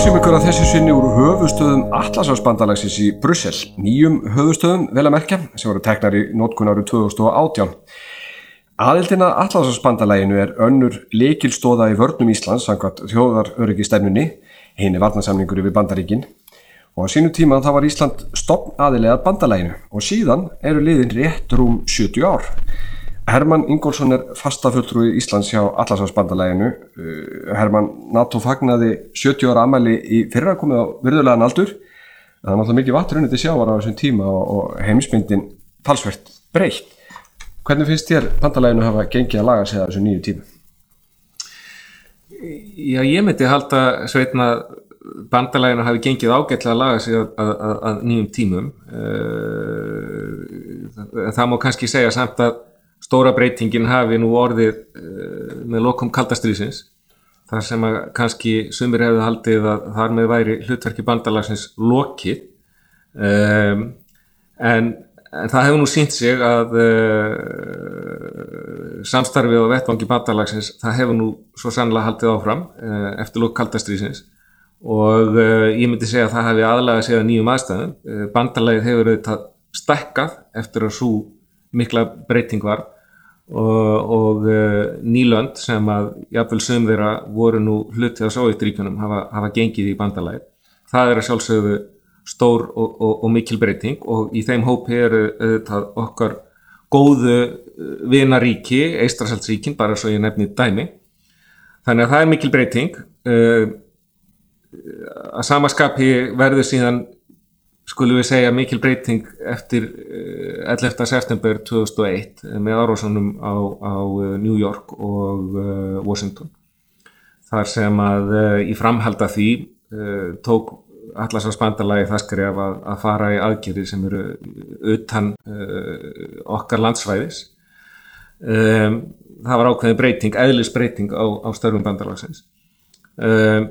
heilsum ykkur að þessu sinni úr höfustöðum Atlasafsbandalagsins í Brussel, nýjum höfustöðum vel að merkja sem voru teknar í nótkunn árið 2018. Aðildina Atlasafsbandalæginu er önnur leikilstóða í vörnum Íslands samkvæmt þjóðaröryggi stefnunni, henni varnasamningur yfir bandaríkin og á sínu tíma þá var Ísland stopn aðilegað bandalæginu og síðan eru liðin rétt rúm 70 ár. Herman Ingólfsson er fastafulltrúi Íslands hjá Allarsafsbandalæginu. Uh, Herman, NATO fagnaði 70 ára amæli í fyrra komið á virðulegan aldur. Það er náttúrulega mikið vatrunnið til sjávar á þessum tíma og, heimsmyndin talsvert breytt. Hvernig finnst þér bandalæginu hafa gengið að laga sig að þessu nýju tíma? Já, ég myndi halda sveitna bandalæginu hafi gengið ágætlega að laga sig að, að, að, nýjum tímum. Uh, það má kannski segja samt að stóra breytingin hafi nú orðið uh, með lokum kaldastriðsins þar sem að kannski sumir hefði haldið að þar með væri hlutverki bandalagsins lokið. Um, en, en það hefur nú sínt sig að uh, samstarfið á vettvangi bandalagsins það hefur nú svo sannlega haldið áfram uh, eftir lok kaldastriðsins og ég myndi segja að það hefði aðlagað sig að nýjum aðstæðum. Bandalagið hefur auðvitað stekkað eftir að svo mikla breyting var og, og uh, nýlönd sem að jáfnveil sögum þeirra voru nú hluti á Sovjetríkunum hafa, hafa gengið í bandalæð það er að sjálfsögðu stór og, og, og mikil breyting og í þeim hópi eru uh, okkar góðu vinaríki, Eistrasaldsríkin bara svo ég nefni dæmi. Þannig að það er mikil breyting. Uh, að samaskapi verður síðan skulum við segja mikil breyting eftir 11. Eh, september 2001 með árásunum á, á eh, New York og Washington þar sem að í framhalda því tók Allarsvarsbandalagi það skref að, að fara í aðgerið sem eru utan okkar landsvæðis það var ákveðin breyting, eðlisbreyting á, á störfum bandalagsins um,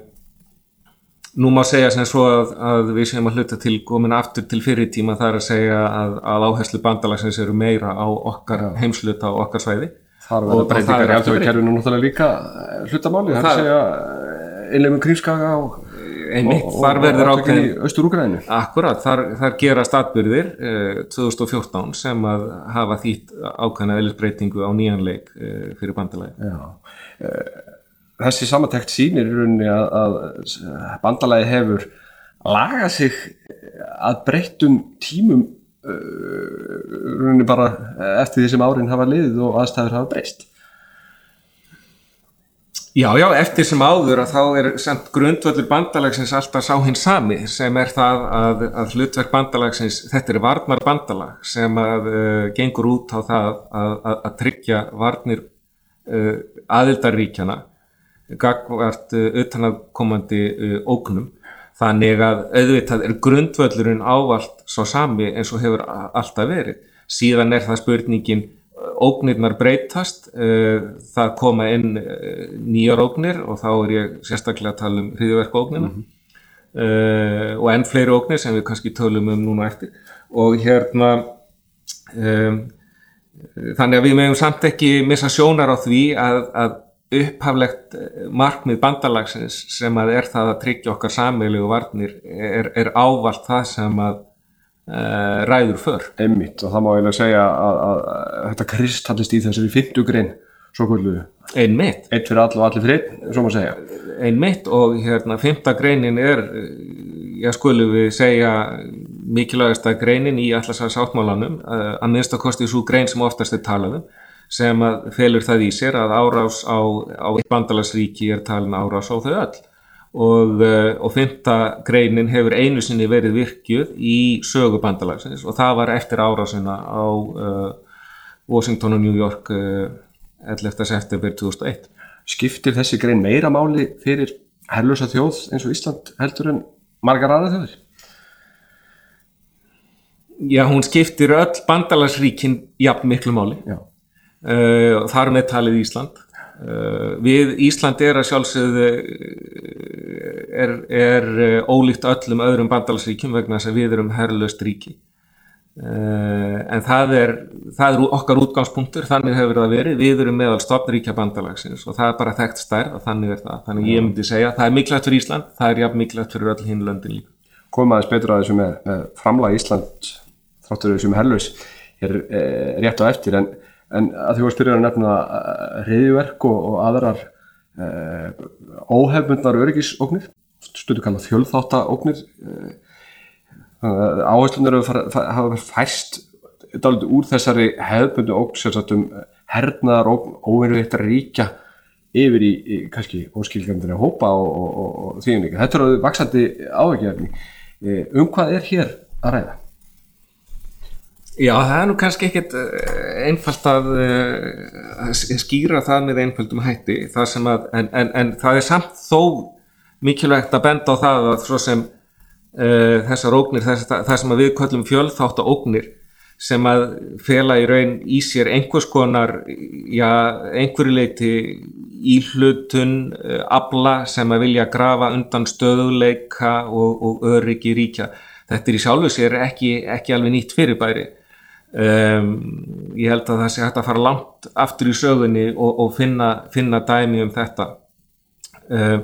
Nú má segja sem svo að, að við séum að hluta til komin aftur til fyrirtíma þar að segja að, að áherslu bandalagsins eru meira á okkar ja. heimsluta og okkar svæði. Þar verður breytingar í alþjóðkerfinu náttúrulega líka eh, hlutamáli, það er að segja eh, einlegum krímskaga og, einmitt, og, og átökinn í austur-Úgrænu. Akkurat, þar, þar gera statbyrðir eh, 2014 sem að hafa þýtt ákvæmna eðlisbreytingu á nýjanleik eh, fyrir bandalagi. Já, eh, þessi samantækt sínir í rauninni að, að bandalagi hefur lagað sig að breyttum tímum uh, rauninni bara eftir því sem árin hafa liðið og aðstæður hafa breyst. Já, já, eftir sem áður að þá er semt grundvöldur bandalagsins alltaf sá hins sami sem er það að, að hlutverk bandalagsins, þetta er varnar bandalag sem að uh, gengur út á það að, að tryggja varnir uh, aðildaríkjana gagvart auðvitaðkomandi uh, uh, ógnum. Þannig að auðvitað er grundvöldurinn ávalt svo sami eins og hefur alltaf verið. Síðan er það spurningin uh, ógnirnar breytast það koma inn nýjar ógnir og þá er ég sérstaklega að tala um hriðverku ógnina mm -hmm. og enn fleiri ógnir sem við kannski tölum um núna eftir. Og hérna um, þannig að við meðum samt ekki missa sjónar á því að, að upphaflegt eh, markmið bandalagsins sem að er það að tryggja okkar sammeilegu varnir er, er ávalt það sem að uh, ræður för. Emmitt og það má eiginlega segja að, að, að þetta kristallist í þessari fymtugrein svo kvölduðu. Einmitt. Eitt fyrir all og allir fyrir einn, svo má segja. Einmitt og hérna fymtagreinin er, já skulum við segja mikilvægast að greinin í allarsæðs áttmálanum, eh, að minnst að kosti svo grein sem oftast er talaðum sem að felur það í sér að árás á, á eitt bandalagsríki er talin árás á þau öll og, eh, og fymta greinin hefur einu sinni verið virkjuð í sögu bandalagsins og það var eftir árásina á uh, Washington og New York uh, eh, 11. september 2001. Skiptir þessi grein meira máli fyrir herlusa þjóð eins og Ísland heldur en margar aðra þjóður? Já, hún skiptir öll bandalagsríkin jafn miklu máli. Já uh, þar með talið Ísland. Uh, við Ísland er að sjálfsögðu er, er ólíkt öllum öðrum bandalsríkjum vegna þess að við erum herrlöst ríki. En það er, það er okkar útgangspunktur, þannig hefur það verið. Við erum meðal stopnríkja bandalagsins og það er bara þekkt stærð og þannig er það. Þannig ég myndi segja, það er mikilvægt fyrir Ísland það er jafn mikilvægt fyrir öll hinn löndin líka. Komum aðeins betur að þessu með, með framlega Ísland þráttur þessu með helvis er e, rétt á eftir en, en að því að spyrja að nefna reyðverk og, og aðrar e, óhefmundar öryggisóknir stundu kallað fjölþáttaóknir e, áherslunir hafa fæst dálítið úr þessari hefðbundu ógn sérstaktum hernaðar ógn óverðveitt að ríkja yfir í, í kannski óskilgjandina hópa og, og, og, og því um líka. Þetta eru vaksandi. E, um hvað er hér að ræða? Já, það er nú kannski ekkit einfalt að, að skýra það með einföldum hætti að, en, en, en það er samt þó mikilvægt að benda á það að svo sem uh, þessar ógnir, þess, það sem við köllum fjölþátt og ógnir sem að fela í raun í sér einhvers konar, já, einhverju leiti íhlutun, uh, abla sem að vilja grafa undan stöðuleika og, og öryggi ríkja. Þetta er í sjálfu sér ekki, ekki alveg nýtt fyrirbæri. Um, ég held að það sé hægt að fara langt aftur í sögunni og, og finna, finna dæmi um þetta. Um,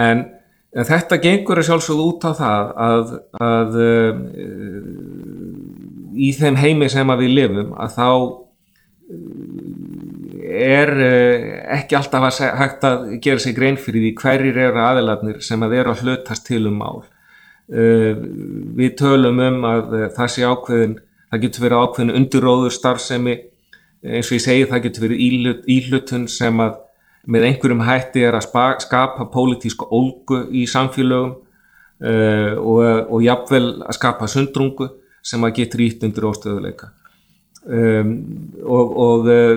en En þetta gengur að sjálfsögðu út á það að, að uh, í þeim heimi sem við lifum að þá er uh, ekki alltaf að hægt að gera sig grein fyrir því hverjir eru aðeladnir sem að eru að hlutast til um mál. Við tölum um að það sé ákveðin, það getur verið ákveðin undiróður starfsemi. Eins og ég segi það getur verið íhlutun sem að með einhverjum hætti er að skapa pólitísku ólgu í samfélögum uh, og, og jafnvel að skapa sundrungu sem að geta rít undir óstöðuleika um, og, og uh,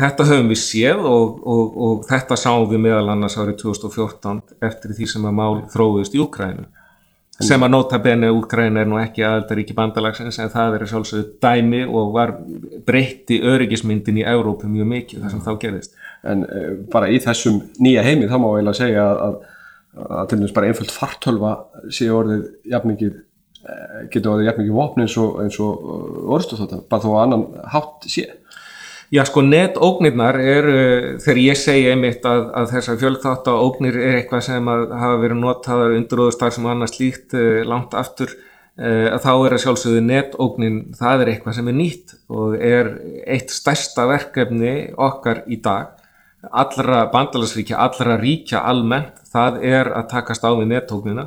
þetta höfum við séð og, og þetta sáum við meðal annars árið 2014 eftir því sem að mál þróðist í Ukrænu sem að nota bene Úkræna er nú ekki aðaldaríki bandalagsins en það er sjálfsögðu dæmi og var breytti öryggismyndin í Európu mjög mikið þar sem þá gerðist en uh, bara í þessum nýja heimi þá má ég eiginlega segja að, að, til dæmis bara einföld fartölva sé orðið jafnmikið uh, getur orðið jafnmikið vopni eins og, og orðstof þetta, bara þó að annan hátt sé. Já sko netóknirnar er, þegar ég segja einmitt að, að þessar fjölþátt á óknir er eitthvað sem hafa verið notaðar undiróðustar sem annars líkt langt aftur að þá er að sjálfsögðu netóknin það er eitthvað sem er nýtt og er eitt stærsta verkefni okkar í dag. Allra bandalagsríkja, allra ríkja almennt, það er að takast á við nettóknina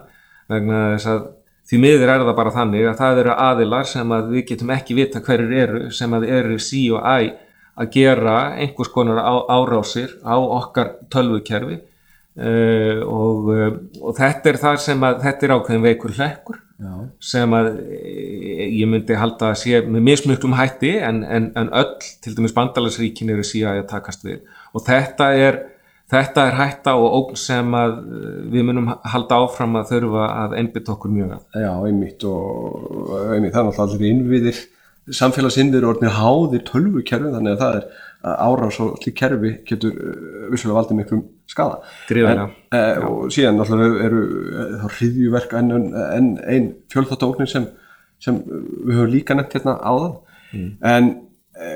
vegna þess að því miður er það bara þannig að það eru aðilar sem að við getum ekki vita hverjur eru sem að eru sí og æ að gera einhvers konar á, árásir á okkar tölvukerfi uh, og, uh, og þetta er það sem að þetta er ákveðin veikur hlekkur Já. sem að eh, ég myndi halda að sé með mismuklum hætti en, en, en öll, til dæmis bandalagsríkin eru síðan að takast við og þetta er, þetta er hætta og ógn sem að eh, við munum halda áfram að þurfa að einbytta okkur mjög að. Já, einmitt og einmitt, það er náttúrulega allir innviðir samfélagsinnir orðinir háðir tölvukerfi þannig að það er árás og slík kerfi getur uh, vissulega valdið miklum skada en, e, og síðan náttúrulega eru þá hriðjuverk en einn ein fjölþáttóknir sem, sem við höfum líka nefnt hérna áðan. Mm. en e,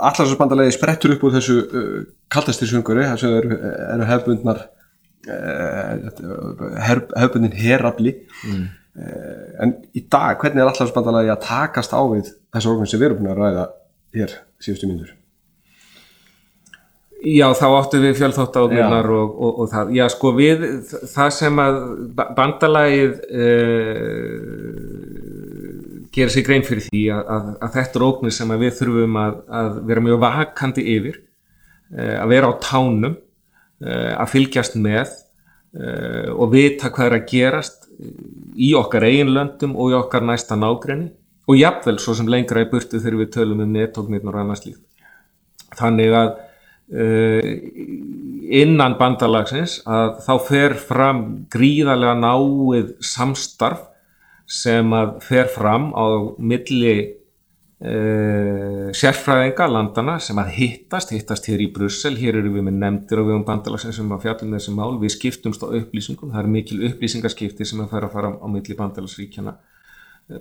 allarsbandarlegi sprettur upp úr þessu uh, kaltastisunguri þessu eru, eru hefbundnar uh, hefbundin herabli mm. Uh, en í dag hvernig er allarsbandarlegi að takast á við þessu orðin sem við erum búin að ræða hér síðustu mínur Já, þá áttu við fjölþóttáðunar og, og, og það, já sko við, það sem að bandalagið uh, gera sig grein fyrir því að, að, að þetta er óknir sem við þurfum að, að vera mjög vakandi yfir, uh, að vera á tánum, uh, að fylgjast með og vita hvað er að gerast í okkar eiginlöndum og í okkar næsta nágrenni og jafnvel svo sem lengra í burtu þegar við tölum um nettóknirn og annars líkt. Þannig að uh, innan bandalagsins að þá fer fram gríðarlega náið samstarf sem að fer fram á milli uh, sérfræðinga landana sem að hittast, hittast hér í Brussel, hér eru við með nefndir og við um bandalagsins sem að fjallum þessi mál, við skiptumst á upplýsingum, það er mikil upplýsingarskipti sem að fara að fara á milli bandalagsríkjana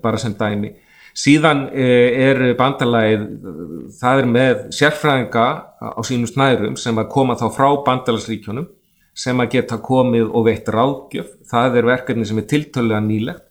bara sem dæmi. Síðan er bandalagið það er með sérfræðinga á sínum snærum sem að koma þá frá bandalagsríkjónum sem að geta komið og veitt ráðgjöf. Það er verkefni sem er tiltölulega nýlegt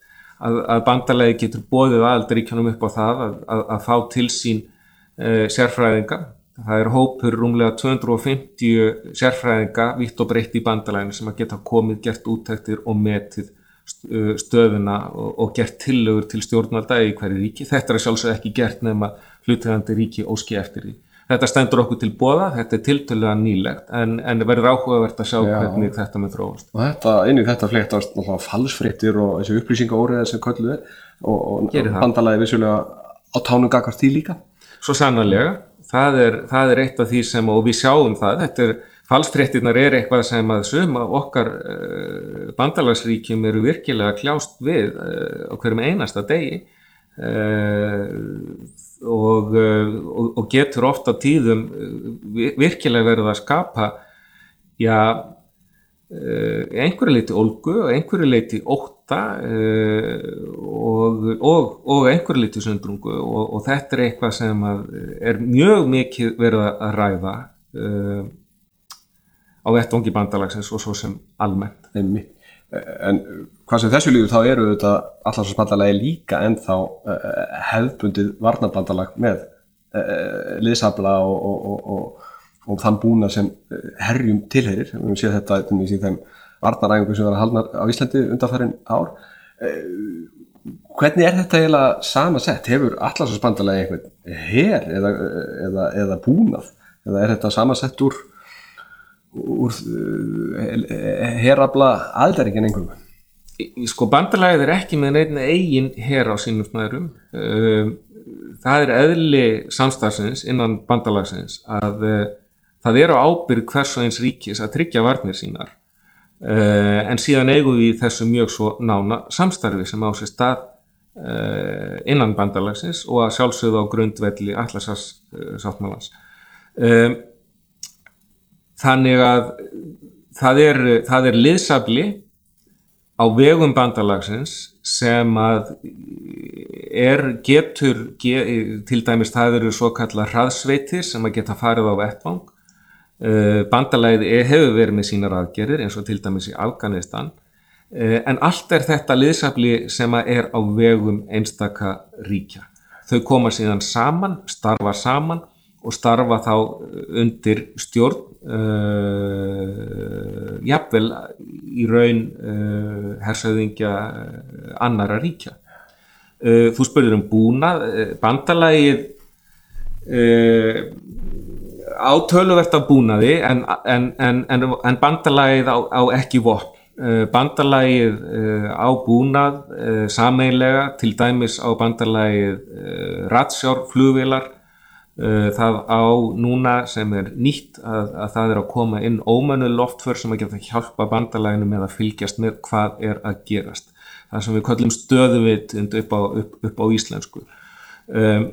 að, að bandalagi getur bóðið aðaldaríkjónum upp á það að, að, að fá til sín uh, sérfræðinga það er hópur rúmlega 250 sérfræðinga vitt og breytt í bandalæginu sem að geta komið, gert útæktir og metið uh, stöðuna og, og gert tillögur til stjórnvalda í hverju ríki. Þetta er sjálfsög ekki gert nefn að hlutegandi ríki óski eftir því. Þetta stendur okkur til bóða, þetta er tiltölulega nýlegt en, en verður áhugavert að sjá Já. hvernig þetta með þróast. Og þetta, einnig þetta fleiktast náttúrulega falsfrittir og þessi upplýsingaóriða sem kölluð er og, og bandalagi vissulega á tánum gagast því líka. Svo sannarlega það er, það er eitt af því sem og við sjáum það, þetta er falsfréttirnar er eitthvað sem að suma okkar uh, bandalagsríkjum eru virkilega kljást við uh, á hverjum einasta degi og, og, og getur ofta tíðum virkilega verið að skapa já einhverju leiti olgu og einhverju leiti óta og, og, og einhverju liti sundrungu og, og þetta er eitthvað sem er mjög mikið verið að ræða á vettvangi bandalagsins og svo sem almennt. Einmi. En hvað sem þessu líður þá eru þetta allarsvarsbandalagi líka en þá uh, hefðbundið varnabandalag með uh, liðsabla og þann búna sem herjum tilherir. Við höfum séð þetta í þeim varnaræðingu sem var að halna á Íslandi undanfærin ár hvernig er þetta eiginlega sama sett? Hefur allarsvarsbandalega einhvern her eða, eða, eða búnað? Eða er þetta sama sett úr, úr uh, herabla aðlæringin einhverjum? Sko bandalagið er ekki með neitt eigin her á sínum snæðurum. Um, það er eðli samstagsins innan bandalagsins að uh, það er á ábyrg hvers og eins ríkis að tryggja varnir sínar Uh, en síðan eigum við þessu mjög svo nána samstarfi sem á sér stað innan bandalagsins og að sjálfsögðu á grundvelli allarssáttmálans uh, þannig að það er, það er liðsabli á vegum bandalagsins sem að er getur get, til dæmis það eru svo kallar hraðsveitir sem að geta farið á vettvang Eh, bandalæði hefur verið með sínar aðgerir eins og til dæmis í Afganistan eh, en allt er þetta liðsafli sem er á vegum einstaka ríkja. Þau koma síðan saman, starfa saman og starfa þá undir stjórn uh, jafnvel í raun uh, hersauðingja uh, annara ríkja. Þú spurður um búnað, bandalægið átöluvert af búnaði en, en, en, en bandalagið á, á ekki vopn. Eh, bandalagið eh, á búnað eh, sameinlega, til dæmis á bandalagið ratsjárflugvilar, það á núna sem er nýtt að, að það er að koma inn ómönu loftför sem að geta hjálpa bandalaginu með að fylgjast með hvað er að gerast. Það sem við kallum stöðuvitund upp upp, upp á íslensku. Um,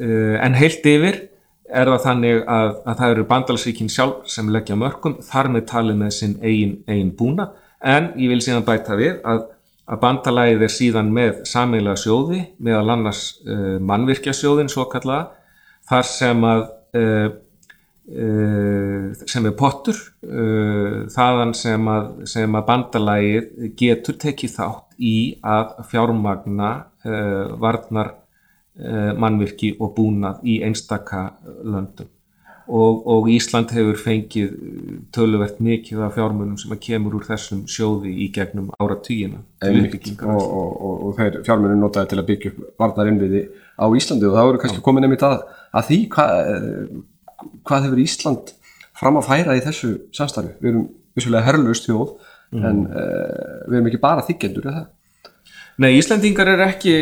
uh, en heilt yfir er það þannig að, að það eru bandalsríkin sjálf sem leggja mörgum þar með talið með sinn eigin, eigin búna en ég vil síðan bæta við að, að bandalæðið er síðan með sameiginlega sjóði meðal annars uh, mannvirkjasjóðin svo kallaða þar sem að uh, uh, sem er pottur þaðan sem að, sem að bandalæðið getur tekið þátt í að fjármagna varnar Eh, mannvirki og búnað í einstaka löndum og, og Ísland hefur fengið töluvert mikið af fjármunum sem kemur úr þessum sjóði í gegnum áratýjina og, og, og þeir fjármunum notaði til að byggja upp varnar innviði á Íslandi. Og það voru kannski komin nefnit að, að því hvað, eh, hvað hefur Ísland fram að færa í þessu samstarfi? Við erum vissulega herrlust þjóð mm. en uh, við erum ekki bara þykjendur eða það Nei, Íslandingar eru, ekki,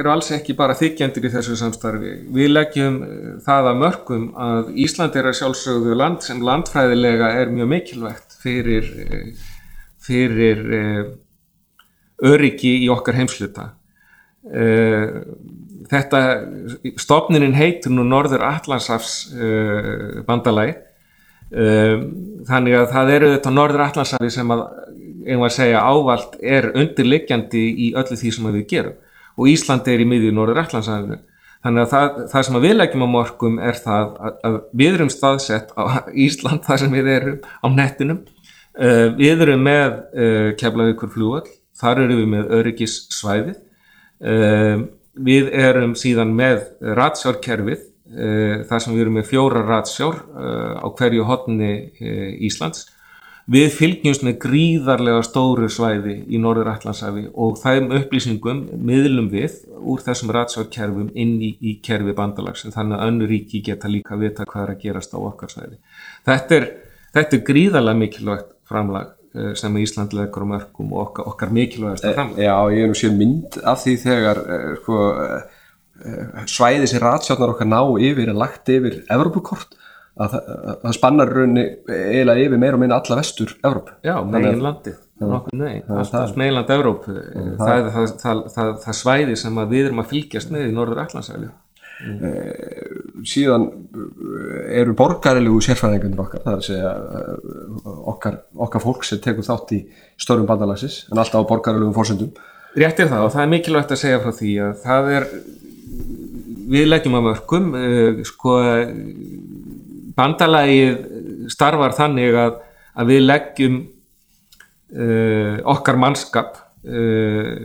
eru alls ekki bara þykjandir í þessu samstarfi. Við leggjum eh, það að mörgum að Ísland er að sjálfsögðu land sem landfræðilega er mjög mikilvægt fyrir, eh, fyrir eh, öryggi í okkar heimsluta. Þetta, stopninin heitur nú Norður Allandsafs bandalagi, þannig að það eru þetta Norður Allandsafi sem að einhvað að segja ávalt er undirliggjandi í öllu því sem við gerum. Og Ísland er í miðju Norður Allandsafinu þannig að það, það sem við leggjum á morgum er það að, að við erum staðsett á Ísland þar sem við erum á nettinum. Uh, við erum með uh, keflavíkur flúall þar eru við með öryggis svæðið uh, við erum síðan með ratsjárkerfið. Þar sem við erum með fjóra ratsjár á hverju hodni Íslands Við fylgjumst með gríðarlega stóru svæði í Norður Allandsafi og þeim upplýsingum miðlum við úr þessum ratsvárkerfum inn í, í kerfi bandalags þannig að önnu ríki geta líka vita hvað er að gerast á okkar svæði. Þetta er, þetta er gríðarlega mikilvægt framlag eh, sem Ísland leggur á mörgum og okkar, okkar mikilvægast eh, framlag. Já, ég er nú sér mynd af því þegar eh, sko, svæði sem ratsjárnar okkar ná yfir er lagt yfir Evropakort að það spannar raunni eiginlega yfir meira og minna alla vestur Evróp. Já, megin landi nokkur nei, alltaf meiland Evróp það, það, það, það svæði sem við erum að fylgjast með í Norður Allandsæli mm. Eh, síðan eh, eru borgarilegu sérfræðingunir okkar það er að segja eh, okkar, okkar fólk sem tekur þátt í störum bandalasis en alltaf á borgarilegum fórsendum Rétt er það og það er mikilvægt að segja frá því að það er við leggjum að mörgum sko bandalagið starfar þannig að, að við leggjum uh, okkar mannskap uh,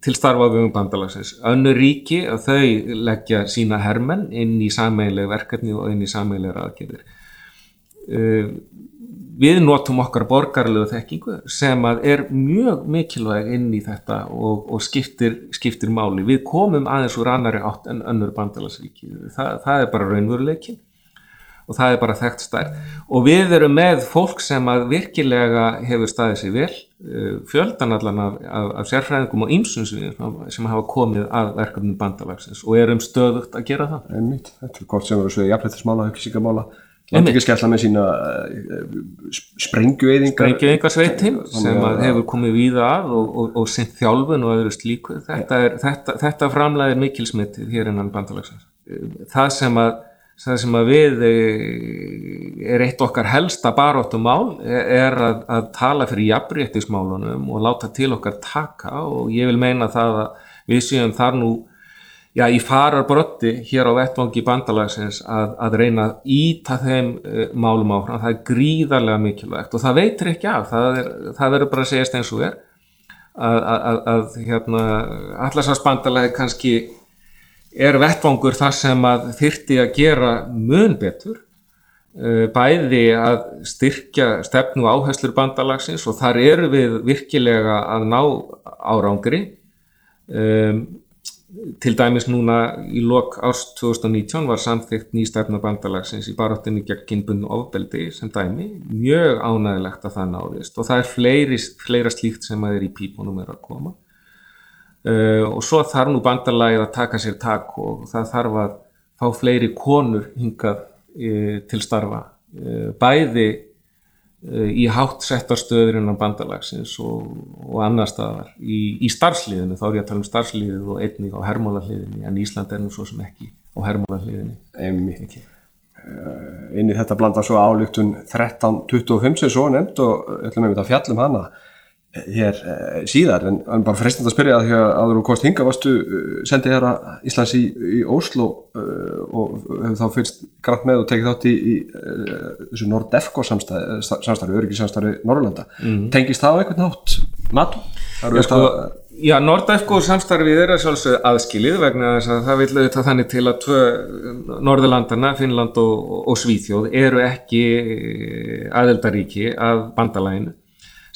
til starfa við um bandalagsins. Önnu ríki að þau leggja sína hermenn inn í sameileg verkefni og inn í sameilegar aðgerðir. Uh, við notum okkar borgarlegu þekkingu sem að er mjög mikilvæg inn í þetta og, og skiptir, skiptir máli. Við komum aðeins úr annari átt en önnur bandalagsríki. Þa, það er bara raunveruleikin og það er bara þekkt stærð. Og við erum með fólk sem að virkilega hefur staðið sér vel uh, fjöldan allan af, af, af sérfræðingum og ýmsum sem hafa komið að verkefnum bandalagsins og erum stöðugt að gera það. Einmitt, Þetta er gott sem eru svið jafnveitismála, höfkísingamála Landi ekki skella með sína uh, sprengjueyðingar. Sprengjueyðingarsveitin sem hefur komið víða að og, og, og sinn þjálfun og öðru slíku. Þetta, er, þetta, þetta framlæðir mikilsmitið hér innan bandalagsins. Það sem að það sem að við eh, er eitt okkar helsta baróttumál er að, að tala fyrir jafnréttismálunum og láta til okkar taka. Og ég vil meina það að við séum þar nú já, í farar brotti hér á vettvangi bandalagsins að, að reyna að íta þeim uh, málum áfram, það er gríðarlega mikilvægt og það veitir ekki af, það verður bara að segjast eins og er að, að hérna, allarsvarsbandalagi kannski er vettvangur þar sem að þyrti að gera mun betur eh, bæði að styrkja stefnu áherslur bandalagsins og þar eru við virkilega að ná árangri. Um, til dæmis núna í lok árs 2019 var samþygt ný stefna bandalagsins í baráttinu gegn kynbunnu ofbeldi sem dæmi, mjög ánægilegt að það náðist og það er fleiri, fleira slíkt sem að er í pípunum er að koma Uh, og svo þarf nú bandalagið að taka sér takk og það þarf að fá fleiri konur hingað uh, til starfa. Uh, bæði í hátt settastöður innan bandalagsins og, og annar staðar. Í, í starfsliðinu, þá er ég að tala um starfsliðinu og einnig á hermálahliðinu en Ísland er nú svo sem ekki á hermálahliðinu Einmitt. Inn í þetta blanda svo álíktun 1325 sem svo nefnd og ætlum við að fjallum hana hér eh, síðar en, en bara freistand að spyrja að því að og kost hinga varstu uh, sendið hér að Íslands í, í Óslo uh, og hefur þá fyrst grænt með og tekið þátt í, í uh, þessu Nord-EFCO samstæði, samstæði öryggisamstæði Norrlanda mm. tengist það á einhvern nátt NATO? Ja, sko, já, Nord-EFCO samstæðið er að sjálfsögðu aðskilið vegna þess að það vil auðvitað þannig til að tvö Norðurlandana, Finnland og, og Svíþjóð eru ekki aðeldaríki af bandalæginu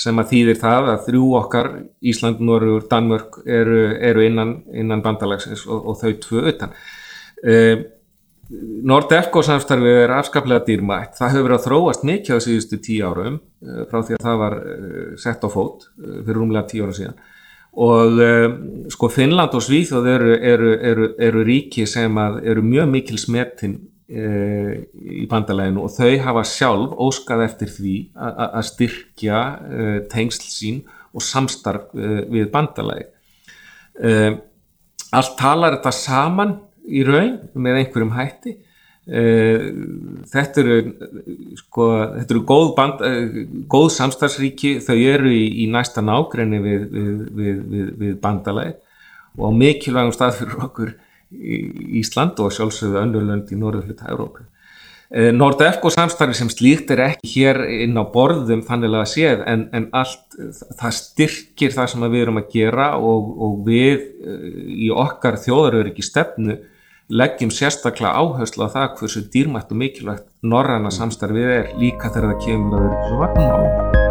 sem að þýðir það að þrjú okkar, Ísland, Norrur, Danmörk eru, eru innan, innan bandalagsins og, og þau tvö utan. Uh, Nord-EFCO samstarfið er afskaplega dýrmætt. Það hefur verið að þróast mikið á síðustu tíu árum uh, frá því að það var uh, sett á fót fyrir rúmlega tíu ára síðan og sko Finnland og Svíþjóð eru, eru, eru, eru ríki sem eru mjög mikil smetinn Eh, í bandalæginu og þau hafa sjálf óskað eftir því að styrkja uh, tengsl sín og samstarf uh, við bandalægi uh, allt talar þetta saman í raun með einhverjum hætti. Þetta eru sko, þetta eru góð, band, góð samstarfsríki. Þau eru í, í næsta nágrenni við, við, við, við bandalægi og á mikilvægum stað fyrir okkur Ísland og sjálfsögðu önnurlönd í norðurhluta Európu. Eh, Nordefco samstarfi sem slíkt er ekki hér inn á borðum þannig að séð en, en allt það styrkir það sem við erum að gera og, og við eh, í okkar þjóðaröryggi stefnu leggjum sérstaklega áherslu á það hversu dýrmætt og mikilvægt norræna samstarfið er líka þegar það kemur að vera svo vatnum á.